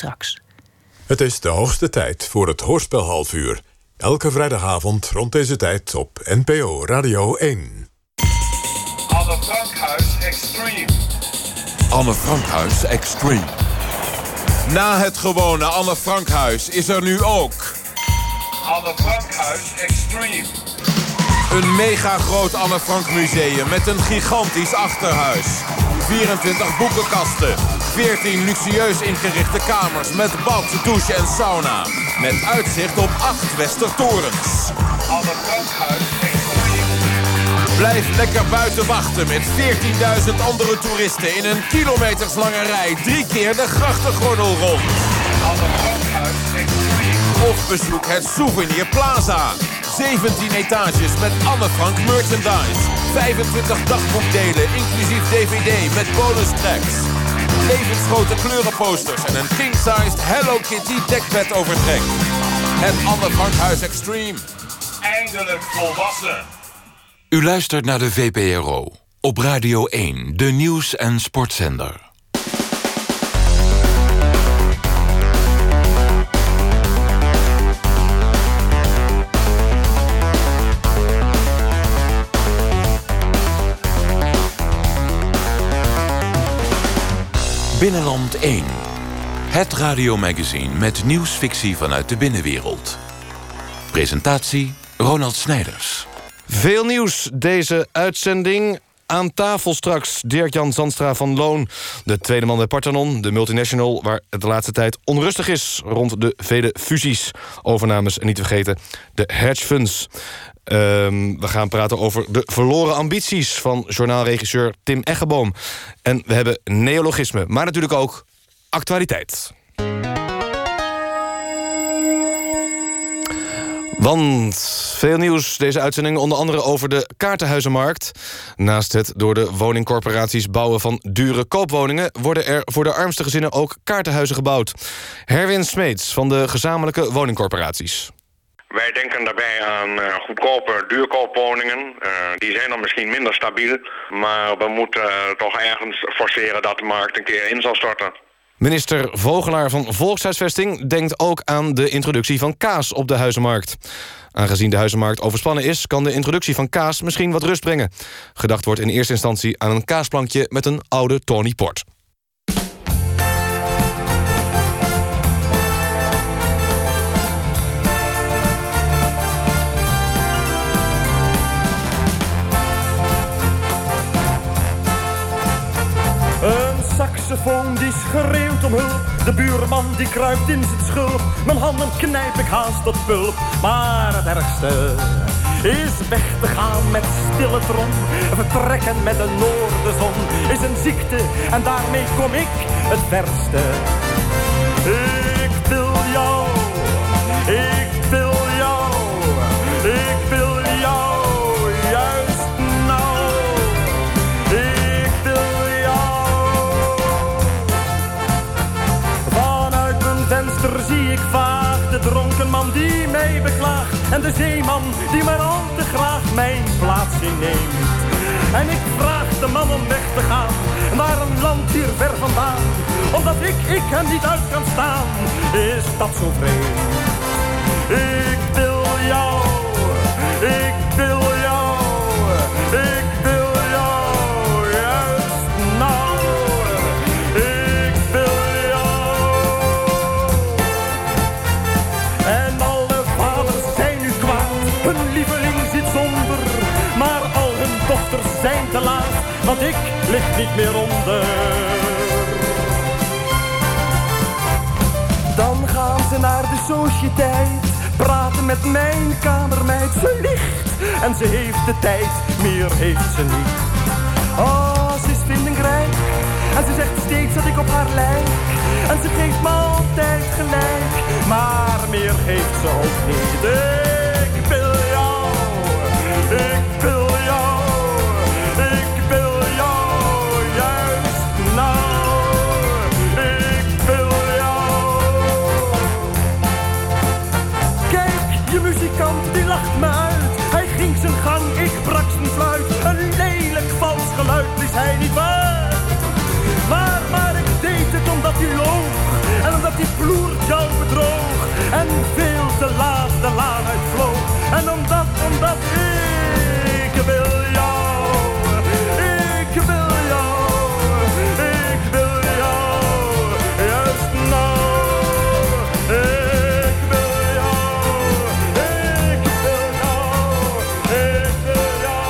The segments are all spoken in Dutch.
straks. Het is de hoogste tijd voor het Hoorspel half uur. Elke vrijdagavond rond deze tijd op NPO Radio 1. Anne Frankhuis Extreme. Anne Frankhuis Extreme. Na het gewone Anne Frankhuis is er nu ook... Anne Frankhuis Extreme. Een mega groot Anne Frank museum met een gigantisch achterhuis. 24 boekenkasten. 14 luxueus ingerichte kamers met bad, douche en sauna. Met uitzicht op 8 Westertorens. Extreme. Blijf lekker buiten wachten met 14.000 andere toeristen... in een kilometerslange rij drie keer de grachtengordel rond. Of bezoek het Souvenir Plaza. 17 etages met Anne Frank merchandise. 25 dagboekdelen, inclusief dvd met bonus tracks. Levensgrote kleurenposters en een king-sized Hello Kitty dekbed overtrek. Het Anne Frank Huis Extreme. Eindelijk volwassen. U luistert naar de VPRO. Op Radio 1, de nieuws- en sportzender. Binnenland 1. Het radiomagazine met nieuwsfictie vanuit de binnenwereld. Presentatie Ronald Snijders. Veel nieuws deze uitzending. Aan tafel straks Dirk-Jan Zandstra van Loon. De tweede man bij Parthenon, de multinational... waar het de laatste tijd onrustig is rond de vele fusies. Overnames en niet te vergeten de hedge funds. Ehm, we gaan praten over de verloren ambities... van journaalregisseur Tim Eggeboom. En we hebben neologisme, maar natuurlijk ook actualiteit. Want veel nieuws deze uitzending onder andere over de kaartenhuizenmarkt. Naast het door de woningcorporaties bouwen van dure koopwoningen... worden er voor de armste gezinnen ook kaartenhuizen gebouwd. Herwin Smeets van de gezamenlijke woningcorporaties. Wij denken daarbij aan uh, goedkope duurkoopwoningen. Uh, die zijn dan misschien minder stabiel. Maar we moeten uh, toch ergens forceren dat de markt een keer in zal storten. Minister Vogelaar van Volkshuisvesting denkt ook aan de introductie van kaas op de huizenmarkt. Aangezien de huizenmarkt overspannen is, kan de introductie van kaas misschien wat rust brengen. Gedacht wordt in eerste instantie aan een kaasplankje met een oude Tony Port. Saxofoon die schreeuwt om hulp. De buurman die kruipt in zijn schulp. Mijn handen knijp ik haast tot pulp. Maar het ergste is weg te gaan met stille trom. Vertrekken met de noordenzon is een ziekte en daarmee kom ik het verste. Ik wil jou, ik dronken man die mij beklaagt. En de zeeman die maar al te graag mijn plaats inneemt. En ik vraag de man om weg te gaan naar een land hier ver vandaan. Omdat ik, ik hem niet uit kan staan, is dat zo vreemd. Ik wil jou, ik want ik lig niet meer onder. Dan gaan ze naar de sociëteit, praten met mijn kamermeid. Ze ligt en ze heeft de tijd, meer heeft ze niet. Oh, ze is vindingrijk en ze zegt steeds dat ik op haar lijk. En ze geeft me altijd gelijk, maar meer geeft ze ook niet. hij niet waar. Maar, maar ik deed het omdat u loog. En omdat die ploert jou bedroog. En veel te laat de laan uitvloog. En omdat, omdat ik wil jou. Ik wil jou. Ik wil jou. Juist nou. Ik wil jou. Ik wil jou. Ik wil jou.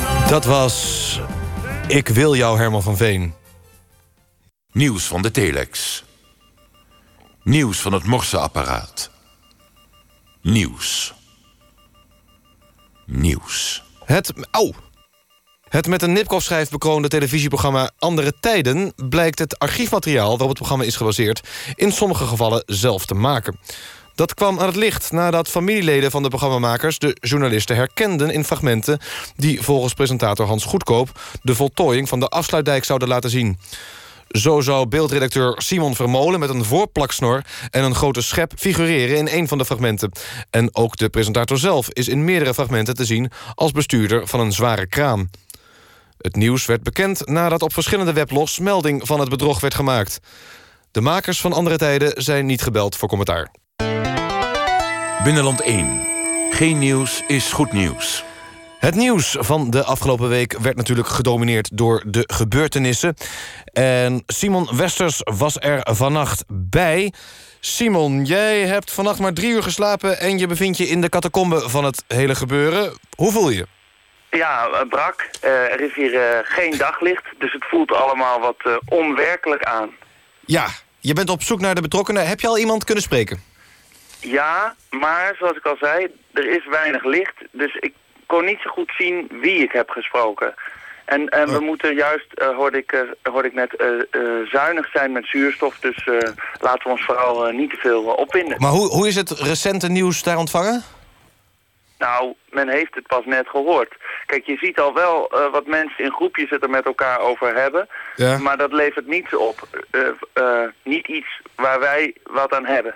Nou. Dat was ik wil jou, Herman van Veen. Nieuws van de telex. Nieuws van het morseapparaat. Nieuws. Nieuws. Het, au. het met een Nipkoff-schijf bekroonde televisieprogramma Andere Tijden... blijkt het archiefmateriaal waarop het programma is gebaseerd... in sommige gevallen zelf te maken. Dat kwam aan het licht nadat familieleden van de programmamakers... de journalisten herkenden in fragmenten... die volgens presentator Hans Goedkoop... de voltooiing van de afsluitdijk zouden laten zien. Zo zou beeldredacteur Simon Vermolen met een voorplaksnor... en een grote schep figureren in een van de fragmenten. En ook de presentator zelf is in meerdere fragmenten te zien... als bestuurder van een zware kraan. Het nieuws werd bekend nadat op verschillende weblogs... melding van het bedrog werd gemaakt. De makers van andere tijden zijn niet gebeld voor commentaar. Binnenland 1. Geen nieuws is goed nieuws. Het nieuws van de afgelopen week werd natuurlijk gedomineerd door de gebeurtenissen. En Simon Westers was er vannacht bij. Simon, jij hebt vannacht maar drie uur geslapen... en je bevindt je in de catacombe van het hele gebeuren. Hoe voel je? Ja, eh, brak. Eh, er is hier eh, geen daglicht, dus het voelt allemaal wat onwerkelijk aan. Ja, je bent op zoek naar de betrokkenen. Heb je al iemand kunnen spreken? Ja, maar zoals ik al zei, er is weinig licht, dus ik kon niet zo goed zien wie ik heb gesproken. En, en we moeten juist, eh, hoorde, ik, eh, hoorde ik net, eh, zuinig zijn met zuurstof, dus laten we ons vooral niet te veel opwinden. Maar hoe, hoe is het recente nieuws daar ontvangen? Nou, men heeft het pas net gehoord. Kijk, je ziet al wel wat mensen in groepjes het er met elkaar over hebben. Ja. Maar dat levert niets op. Niet iets waar wij wat aan hebben.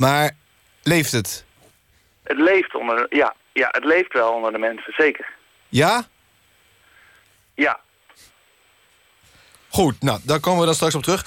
Maar leeft het? Het leeft onder de, ja, ja, het leeft wel onder de mensen, zeker. Ja? Ja. Goed, nou, daar komen we dan straks op terug.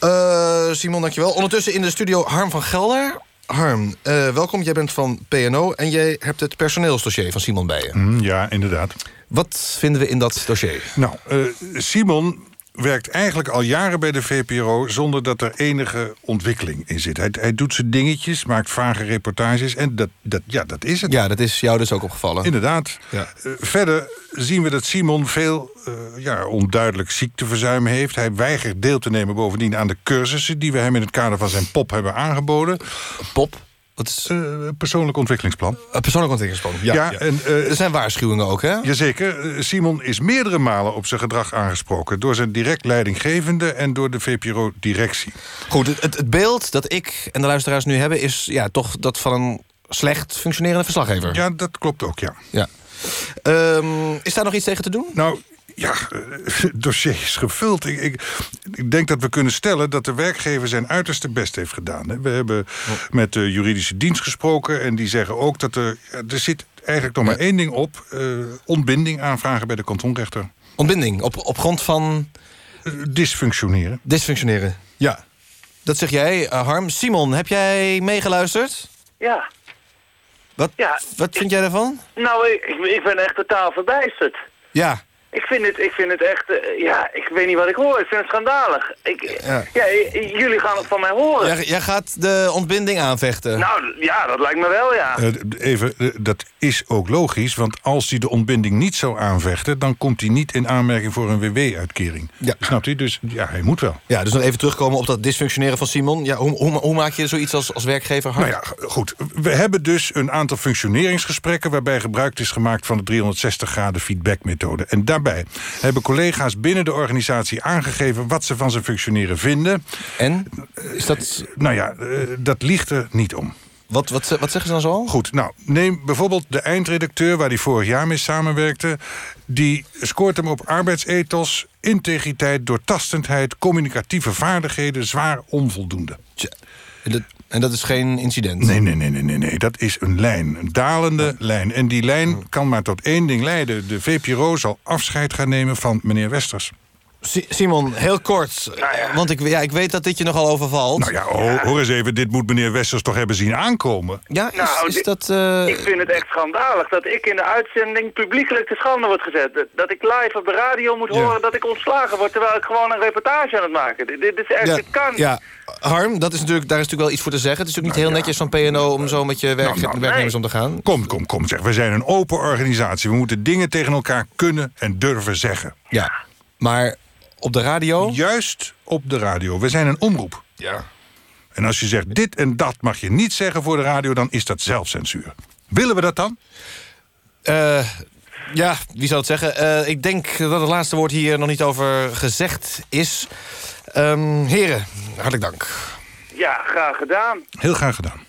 Eh, Simon, dankjewel. Ondertussen in de studio Harm van Gelder. Harm, eh, welkom. Jij bent van PNO en jij hebt het personeelsdossier van Simon bij je. Mm, Ja, inderdaad. Wat vinden we in dat dossier? Nou, eh, Simon werkt eigenlijk al jaren bij de VPRO... zonder dat er enige ontwikkeling in zit. Hij, hij doet zijn dingetjes, maakt vage reportages... en dat, dat, ja, dat is het. Ja, dat is jou dus ook opgevallen. Inderdaad. Ja. Eh, verder zien we dat Simon veel eh, ja, onduidelijk ziekteverzuim heeft. Hij weigert deel te nemen bovendien aan de cursussen... die we hem in het kader van zijn pop hebben aangeboden. Pop? Wat is Eh, persoonlijk ontwikkelingsplan. een persoonlijk ontwikkelingsplan? Ja, Ja, en, eh, er zijn waarschuwingen ook, hè? Jazeker. Eh, Simon is meerdere malen op zijn gedrag aangesproken... door zijn direct leidinggevende en door de VPRO-directie. Goed, het, het- het beeld dat ik en de luisteraars nu hebben... is ja, toch dat van een slecht functionerende verslaggever. Ja, dat klopt ook, ja. Ja. Ehm, is daar nog iets tegen te doen? Nou, ja, eh, het dossier is gevuld. Ik, ik, ik denk dat we kunnen stellen dat de werkgever zijn uiterste best heeft gedaan. We hebben met de juridische dienst gesproken... en die zeggen ook dat er... er zit eigenlijk nog maar één ding op. eh, ontbinding aanvragen bij de kantonrechter. Ontbinding, op, op grond van Eh, dysfunctioneren. dysfunctioneren. Ja. Dat zeg jij, eh, Harm. Simon, heb jij meegeluisterd? Ja. Wat, Ja. wat vind jij daarvan? Nou, ik, ik- ik ben echt totaal verbijsterd. Ja. Ik vind het, ik vind het echt, eh, ja, ik weet niet wat ik hoor. Ik vind het schandalig. Ik, Ja. ja. j- jullie gaan het van mij horen. Jij, jij gaat de ontbinding aanvechten. Nou, ja, dat lijkt me wel, ja. Eh, even, eh, dat is ook logisch, want als hij de ontbinding niet zou aanvechten... dan komt hij niet in aanmerking voor een WW-uitkering. Ja. Snapt u? Dus ja, hij moet wel. Ja, dus nog even terugkomen op dat dysfunctioneren van Simon. Ja, hoe, hoe, hoe maak je zoiets als, als werkgever hard? Nou ja, goed. We hebben dus een aantal functioneringsgesprekken... waarbij gebruik is gemaakt van de 360 graden feedbackmethode. En daarbij hebben collega's binnen de organisatie aangegeven... wat ze van zijn functioneren vinden. En? Is dat, Nou ja, eh, dat ligt er niet om. wat, wat, wat zeggen ze dan zo? Goed, nou, neem bijvoorbeeld de eindredacteur... waar hij vorig jaar mee samenwerkte. Die scoort hem op arbeidsethos, integriteit, doortastendheid... communicatieve vaardigheden zwaar onvoldoende. Tja, En dat, en dat is geen incident? Nee, nee, nee, nee, nee, nee. Dat is een lijn. Een dalende lijn. En die lijn kan maar tot één ding leiden. De VPRO zal afscheid gaan nemen van meneer Westers. Si- Simon, heel kort. Want ik, ja, ik weet dat dit je nogal overvalt. Nou ja, ho- hoor eens even, dit moet meneer Wessels toch hebben zien aankomen? Ja, is, Nou, is dat... eh, Ik vind het echt schandalig dat ik in de uitzending publiekelijk te schande word gezet. Dat- ik live op de radio moet Ja. horen dat ik ontslagen word... terwijl ik gewoon een reportage aan het maken. Dit, dit is echt, ja, dit kan ja, Harm, dat is natuurlijk, daar is natuurlijk wel iets voor te zeggen. Het is natuurlijk niet heel netjes van PNO om zo met je werk, Nou, nou, werknemers om te gaan. Kom, kom, kom, zeg. We zijn een open organisatie. We moeten dingen tegen elkaar kunnen en durven zeggen. Ja, maar op de radio... Juist op de radio. We zijn een omroep. Ja. En als je zegt dit en dat mag je niet zeggen voor de radio... dan is dat zelfcensuur. Willen we dat dan? Eh, ja, wie zou het zeggen? Eh, ik denk dat het laatste woord hier nog niet over gezegd is. Ehm, heren, hartelijk dank. Ja, graag gedaan. Heel graag gedaan.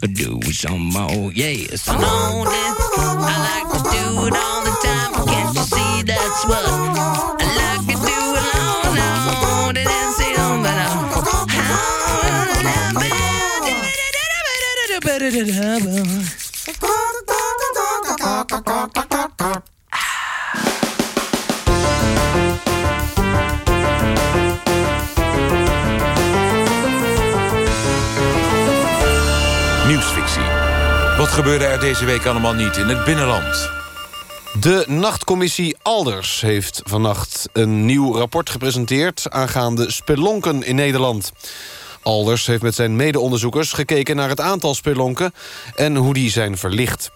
Do some more, yes. I know this. I like to do it all the time. Can't you see that's what I like to do alone? I want it and see them, but Nieuwsfictie. Gebeurde er deze week allemaal niet in het binnenland? De nachtcommissie Alders heeft vannacht een nieuw rapport gepresenteerd... aangaande spelonken in Nederland. Alders heeft met zijn mede-onderzoekers gekeken naar het aantal spelonken... en hoe die zijn verlicht.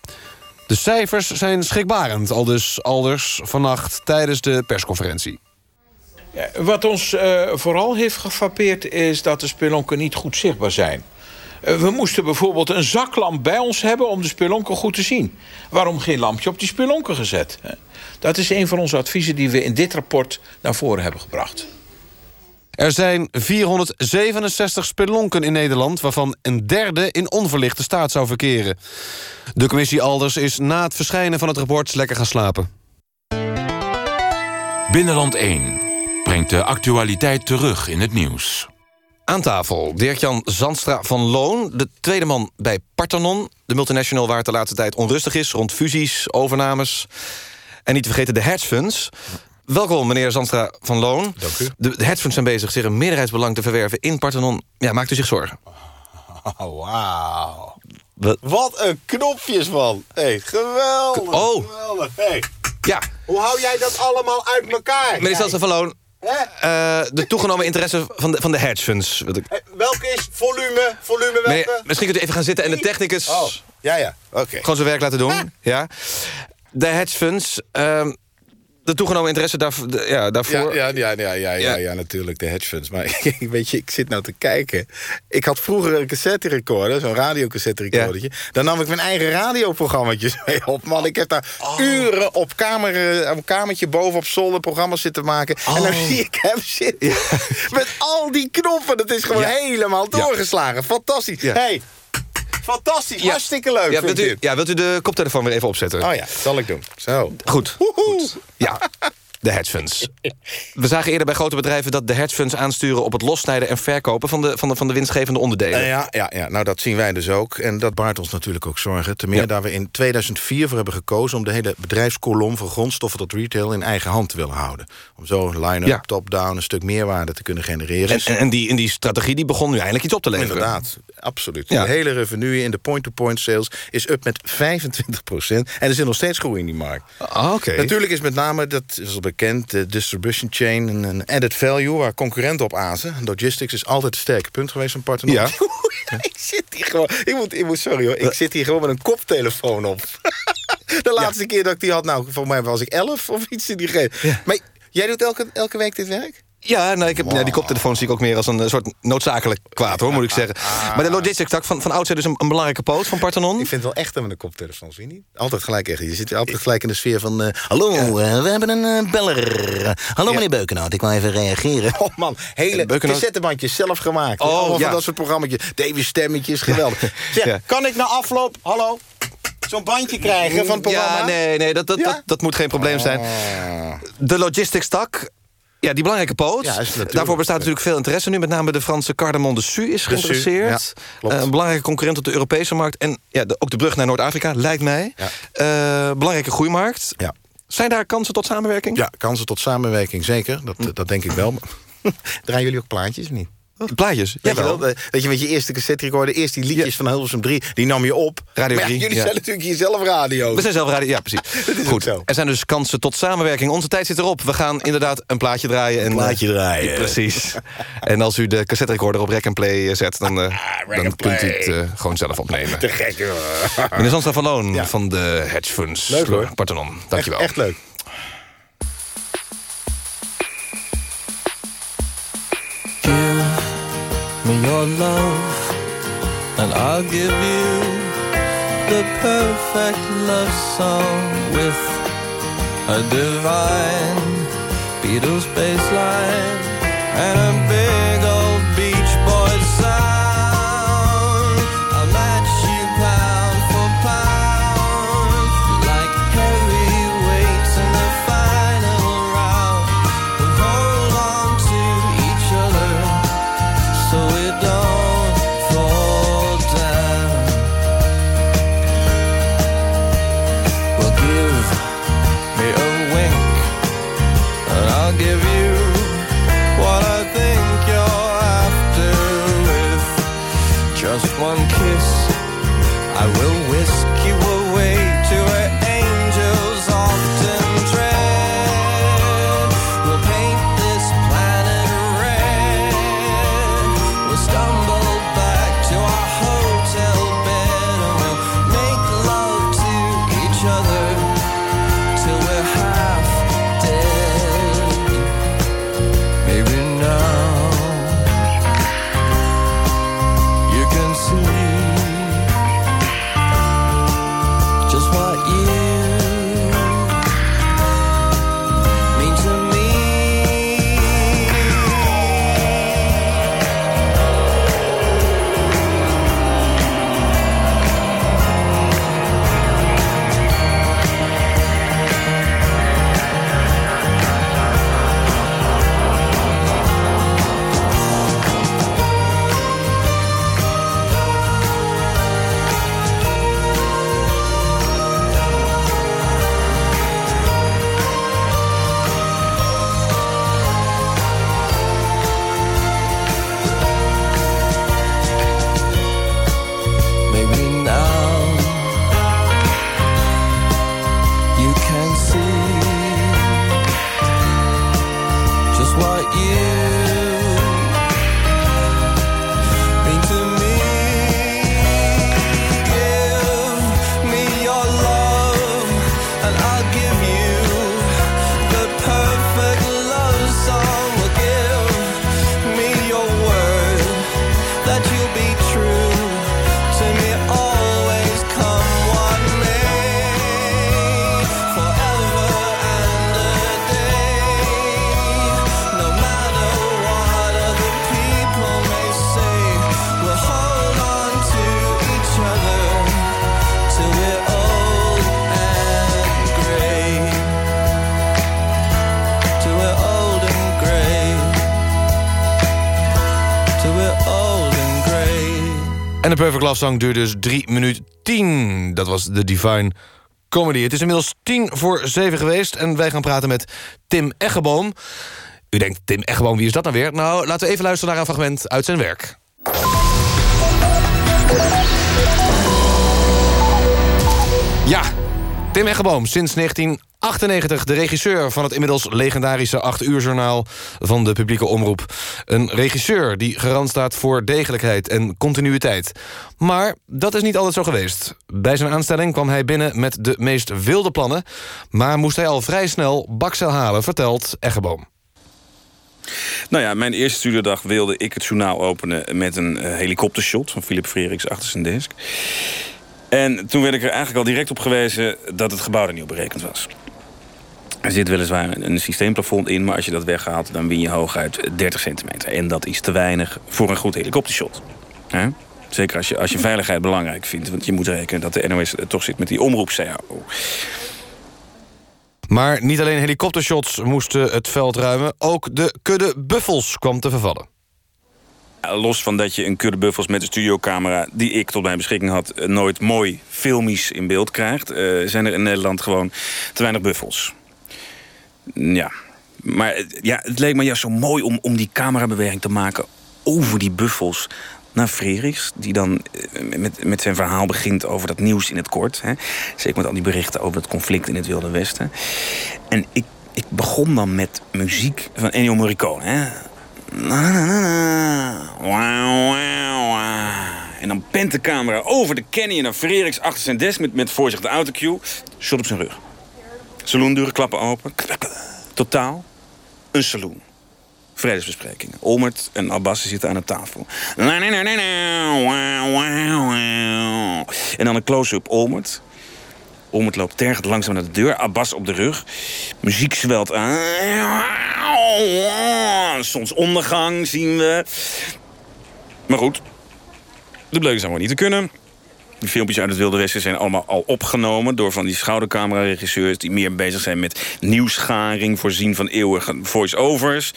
De cijfers zijn schrikbarend, al dus Alders vannacht tijdens de persconferentie. Wat ons eh, vooral heeft gefappeerd is dat de spelonken niet goed zichtbaar zijn. Eh, we moesten bijvoorbeeld een zaklamp bij ons hebben om de spelonken goed te zien. Waarom geen lampje op die spelonken gezet? hè? Dat is een van onze adviezen die we in dit rapport naar voren hebben gebracht. Er zijn 467 spelonken in Nederland... waarvan een derde in onverlichte staat zou verkeren. De commissie Alders is na het verschijnen van het rapport lekker gaan slapen. Binnenland 1 brengt de actualiteit terug in het nieuws. Aan tafel Dirk-Jan Zandstra van Loon, de tweede man bij Parthenon... de multinational waar het de laatste tijd onrustig is... rond fusies, overnames en niet te vergeten de hedge funds. Welkom, meneer Zandstra van Loon. Dank u. De, de hedge funds zijn bezig zich een meerderheidsbelang te verwerven in Parthenon. Ja, maakt u zich zorgen? Oh, wauw. Wat? Wat een knopjes, man. hey, geweldig. Oh. Geweldig. Hey, Ja, hoe hou jij dat allemaal uit elkaar? meneer Zandstra van Loon... Eh, de toegenomen interesse van de, van de hedge funds. Hey, welke is volume? Volume welke? Meneer, misschien kunt u even gaan zitten en de technicus... Oh, ja, ja. Oké. gewoon zijn werk laten doen. Ja. De hedge funds, ehm, de toegenomen interesse daarvoor, de- ja, daarvoor. Ja, ja, ja, ja, ja, ja, natuurlijk, de hedge funds. Maar weet je, ik zit nou te kijken. Ik had vroeger een cassette recorder, zo'n radiocassette recordertje. Daar nam ik mijn eigen radioprogramma's mee op. Man, ik heb daar Oh. uren op, kamer, eh, op een kamertje boven op zolder programma's zitten maken. En dan Oh. zie ik hem zitten. Met al die knoppen. Dat is gewoon helemaal doorgeslagen. Fantastisch. Hey, fantastisch. Ja. Hartstikke leuk. Ja, wilt u, ja, wilt u de koptelefoon weer even opzetten? Oh ja, zal ik doen. Zo. Goed. Woehoe. Ja, de hedge funds. We zagen eerder bij grote bedrijven dat de hedge funds aansturen... op het lossnijden en verkopen van de, van de, van de winstgevende onderdelen. Eh, ja, ja, ja, nou dat zien wij dus ook. En dat baart ons natuurlijk ook zorgen. Ten meer Ja. we in 2004 voor hebben gekozen... om de hele bedrijfskolom van grondstoffen tot retail in eigen hand te willen houden. Om zo line-up, Ja. top-down, een stuk meerwaarde te kunnen genereren. En, en, en die, en die strategie die begon nu eindelijk iets op te leveren. Inderdaad, absoluut. Ja. De hele revenue in de point-to-point sales is up met 25% En er zit nog steeds groei in die markt. Ah, oké. Natuurlijk is met name, dat is al bekend, de distribution chain een, een added value waar concurrenten op azen. Logistics is altijd een sterke punt geweest van Parthenon. Ja. ik zit hier gewoon, ik moet, ik moet sorry hoor, ik zit hier gewoon met een koptelefoon op. De laatste keer dat ik die had, nou, volgens mij was ik elf of iets in die geest. Maar jij doet elke, elke week dit werk? Ja, nou, ik heb, ja, die koptelefoon zie ik ook meer als een eh, soort noodzakelijk kwaad, hoor, moet ik zeggen. Maar de logistics tak van, van oudsher dus een, een belangrijke poot van Parthenon. Ik vind het wel echt met een koptelefoon, zie je niet? Altijd gelijk echt. Je zit altijd gelijk in de sfeer van... eh, Hallo, eh, we hebben een beller. Hallo meneer Beukenhout, ik wil even reageren. Oh man, hele Beukenhout- cassettebandjes zelf gemaakt. Oh, Allemaal van dat soort programma's. Davy stemmetjes, geweldig. Zeg, kan ik na afloop, hallo, zo'n bandje krijgen van het programma? Ja, nee, nee dat, dat, Ja? dat, dat moet geen probleem zijn. De logistics tak... Ja, die belangrijke poot. Ja. Daarvoor bestaat natuurlijk veel interesse nu. Met name de Franse Cardamon de Su is geïnteresseerd. ja, een belangrijke concurrent op de Europese markt. En ja, de- ook de brug naar Noord-Afrika, lijkt mij. Eh, belangrijke groeimarkt. Ja. Zijn daar kansen tot samenwerking? Ja, kansen tot samenwerking, zeker. Dat, dat denk ik wel. Draaien jullie ook plaatjes of niet? Plaatjes? Weet je, wel, dat je met je eerste cassette recorder... eerst die liedjes van Hilversum 3, die nam je op. Radio Maar ja, 3, jullie ja. zijn natuurlijk jezelf radio. We zijn zelf radio, ja precies. Goed, er zijn dus kansen tot samenwerking. Onze tijd zit erop. We gaan inderdaad een plaatje draaien. En, plaatje eh, draaien. Precies. en als u de cassette recorder op rec and play eh, zet... dan, eh, dan kunt u het eh, gewoon zelf opnemen. Te gek, hoor. Meneer Zandstra van Loon van de hedge funds. Leuk, hoor. Parthenon, Echt, dankjewel. echt leuk. Me your love, and I'll give you the perfect love song with a divine Beatles bass line and a big En de Perfect Love Song duurde dus 3 minuten 10. Dat was de Divine Comedy. Het is inmiddels 10 voor 7 geweest en wij gaan praten met Tim Eggeboom. U denkt, Tim Eggeboom, wie is dat nou weer? Nou, laten we even luisteren naar een fragment uit zijn werk. Ja, Tim Eggeboom, sinds 19 1998 de regisseur van het inmiddels legendarische 8 uur journaal van de publieke omroep. Een regisseur die garant staat voor degelijkheid en continuïteit. Maar dat is niet altijd zo geweest. Bij zijn aanstelling kwam hij binnen met de meest wilde plannen... maar moest hij al vrij snel baksel halen, vertelt Eggeboom. Nou ja, mijn eerste studiodag wilde ik het journaal openen met een eh, helikoptershot van Philip Freriks achter zijn desk. En toen werd ik er eigenlijk al direct op gewezen dat het gebouw er niet berekend was. Er zit weliswaar een, systeemplafond in, maar als je dat weghaalt, dan win je hooguit 30 centimeter. En dat is te weinig voor een goed helikoptershot. Zeker als je, als je veiligheid belangrijk vindt, want je moet rekenen dat de NOS toch zit met die omroep-CAO. Maar niet alleen helikoptershots moesten het veld ruimen... ook de kudde buffels kwam te vervallen. Ja, Los van dat je een kudde buffels met een studiocamera... die ik tot mijn beschikking had, eh, nooit mooi filmisch in beeld krijgt... eh, zijn er in Nederland gewoon te weinig buffels. Ja, maar eh, ja, het leek me juist zo mooi om, om die camerabeweging te maken... over die buffels naar Frerichs, die dan eh, met, met zijn verhaal begint over dat nieuws in het kort. Hè. Zeker met al die berichten over het conflict in het Wilde Westen. En ik, ik begon dan met muziek van Ennio Morricone. Hè. Na, na, na. En dan pent de camera over de canyon naar Frerichs achter zijn desk... met, met voor de autocue, shot op zijn rug. Saloondeuren klappen open. Totaal een saloon. Vredesbesprekingen. Olmert en Abbas zitten aan de tafel. En dan een close-up Olmert. Olmert loopt tergend langzaam naar de deur. Abbas op de rug. Muziek zwelt aan. Zonsondergang zien we. Maar goed, de bleek zou niet te kunnen. Die filmpjes uit het Wilde Westen zijn allemaal al opgenomen... door van die schoudercamera-regisseurs... die meer bezig zijn met nieuwsgaring... voorzien van eeuwige voice-overs.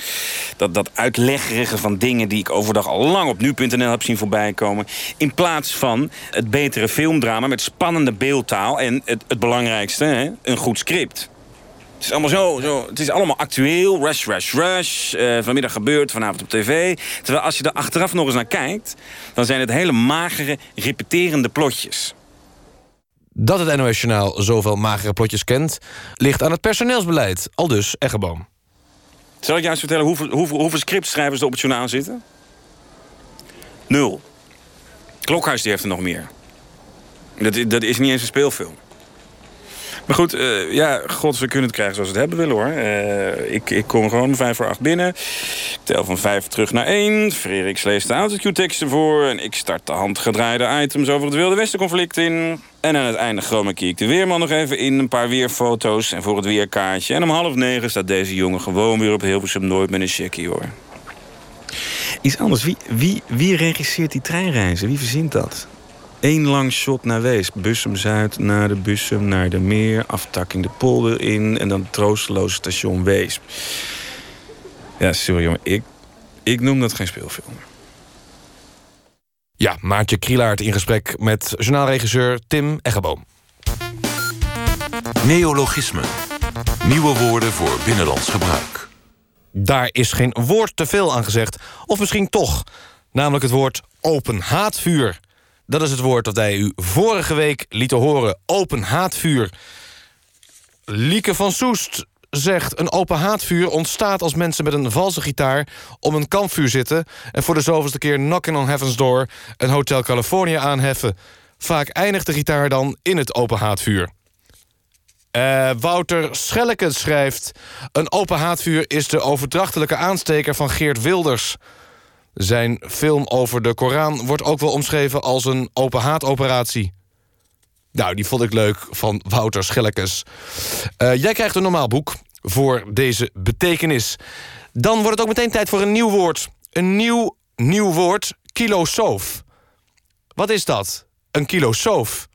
Dat, dat uitleggerige van dingen die ik overdag al lang op nu.nl heb zien voorbij komen. In plaats van het betere filmdrama met spannende beeldtaal... en het, het belangrijkste, hè, een goed script. Het is allemaal zo, zo het is allemaal actueel, rush, rush, rush. Eh, vanmiddag gebeurt, vanavond op tv. Terwijl als je er achteraf nog eens naar kijkt... dan zijn het hele magere, repeterende plotjes. Dat het NOS-journaal zoveel magere plotjes kent... ligt aan het personeelsbeleid, al dus Eggeboom. Zal ik juist vertellen hoeveel, hoeveel, hoeveel scriptschrijvers er op het journaal zitten? Nul. Klokhuis die heeft er nog meer. Dat, dat is niet eens een speelfilm. Maar goed, eh, ja, god, we kunnen het krijgen zoals we het hebben willen, hoor. Eh, ik, ik kom gewoon vijf voor acht binnen. Ik tel van vijf terug naar één. Frederik leest de autocue-teksten voor. En ik start de handgedraaide items over het Wilde Westen-conflict in. En aan het einde chroma-key ik de weerman nog even in. Een paar weerfoto's en voor het weerkaartje. En om half negen staat deze jongen gewoon weer op Hilversum Nooit met een checkie, hoor. Iets anders. Wie, wie, wie regisseert die treinreizen? Wie verzint dat? Eén lang shot naar Wees. Bussum Zuid, naar de Bussum, naar de Meer. Aftakking de polder in. En dan het troosteloze station Wees. Ja, sorry jongen. Ik, ik noem dat geen speelfilm. Ja, Maartje Krielaert in gesprek met journaalregisseur Tim Eggeboom. Neologismen. Nieuwe woorden voor binnenlands gebruik. Daar is geen woord te veel aan gezegd. Of misschien toch. Namelijk het woord open haatvuur. Dat is het woord dat wij u vorige week lieten horen. Open haatvuur. Lieke van Soest zegt... een open haatvuur ontstaat als mensen met een valse gitaar... om een kampvuur zitten... en voor de zoveelste keer Knocking on Heaven's Door... een Hotel California aanheffen. Vaak eindigt de gitaar dan in het open haatvuur. Eh, Wouter Schelleke schrijft... Een open haatvuur is de overdrachtelijke aansteker van Geert Wilders. Zijn film over de Koran wordt ook wel omschreven als een open haatoperatie. Nou, die vond ik leuk van Wouter Schellekes. Eh, jij krijgt een normaal boek voor deze betekenis. Dan wordt het ook meteen tijd voor een nieuw woord. Een nieuw, nieuw woord, kilosoof. Wat is dat? Een kilosoof?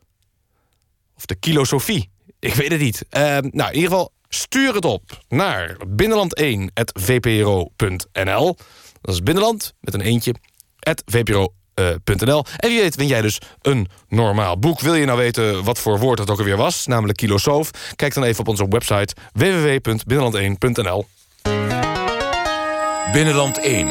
Of de kilosofie? Ik weet het niet. Eh, nou, in ieder geval, stuur het op naar binnenland1.vpro.nl. Dat is binnenland, met een eentje, at vpro.nl. En wie weet win jij dus een normaal boek. Wil je nou weten wat voor woord dat ook alweer was, namelijk kilosoof? Kijk dan even op onze website www.binnenland1.nl. Binnenland 1.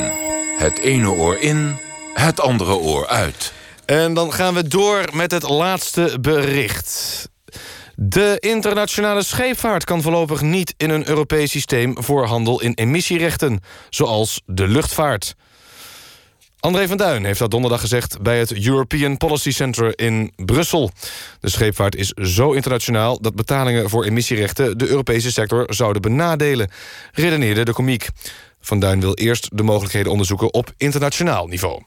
Het ene oor in, het andere oor uit. En dan gaan we door met het laatste bericht. De internationale scheepvaart kan voorlopig niet in een Europees systeem voor handel in emissierechten, zoals de luchtvaart. André van Duin heeft dat donderdag gezegd bij het European Policy Center in Brussel. De scheepvaart is zo internationaal dat betalingen voor emissierechten de Europese sector zouden benadelen, redeneerde de komiek. Van Duin wil eerst de mogelijkheden onderzoeken op internationaal niveau.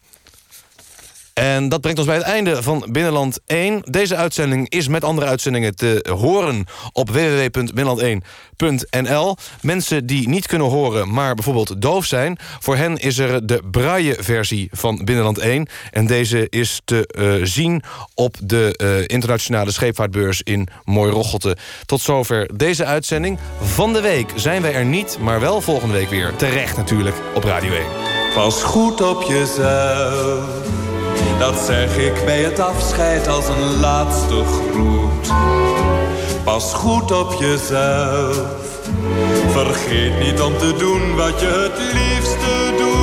En dat brengt ons bij het einde van Binnenland 1. Deze uitzending is met andere uitzendingen te horen op www.binnenland1.nl. Mensen die niet kunnen horen, maar bijvoorbeeld doof zijn... voor hen is er de braille-versie van Binnenland 1. En deze is te eh, zien op de eh, internationale scheepvaartbeurs in Mooi-Roggelte. Tot zover deze uitzending. Van de week zijn wij er niet, maar wel volgende week weer. Terecht natuurlijk op Radio 1. Pas goed op jezelf. Dat zeg ik bij het afscheid als een laatste groet. Pas goed op jezelf. Vergeet niet om te doen wat je het liefste doet.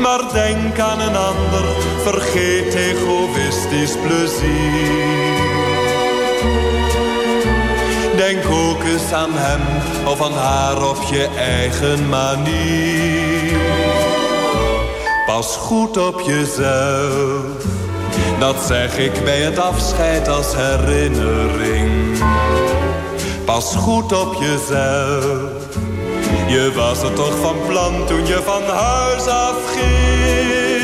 Maar denk aan een ander, vergeet egoïstisch plezier. Denk ook eens aan hem of aan haar op je eigen manier. Pas goed op jezelf. Dat zeg ik bij het afscheid als herinnering. Pas goed op jezelf. Je was er toch van plan toen je van huis afging.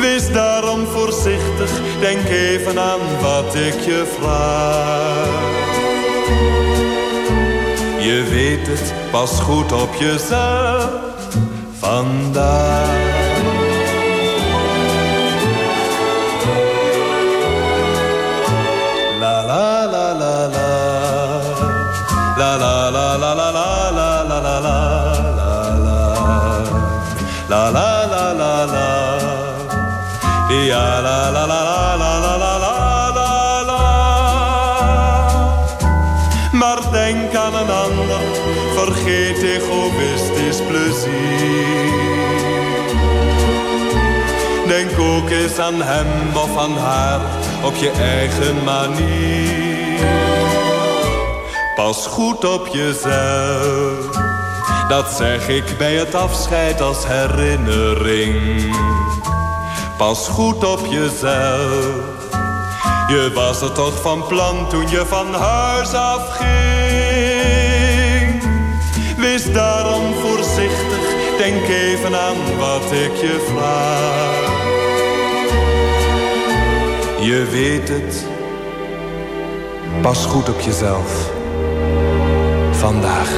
Wees daarom voorzichtig, denk even aan wat ik je vraag. Je weet het, pas goed op jezelf vandaag. La la la la la. La la la la la la la la la la la la. La la la vergeet egoïstisch plezier. Denk ook eens aan hem of aan haar op je eigen manier. Pas goed op jezelf, dat zeg ik bij het afscheid als herinnering. Pas goed op jezelf, je was er toch van plan toen je van huis afging. Wees daarom voorzichtig, denk even aan wat ik je vraag. Je weet het, pas goed op jezelf. Vandaag.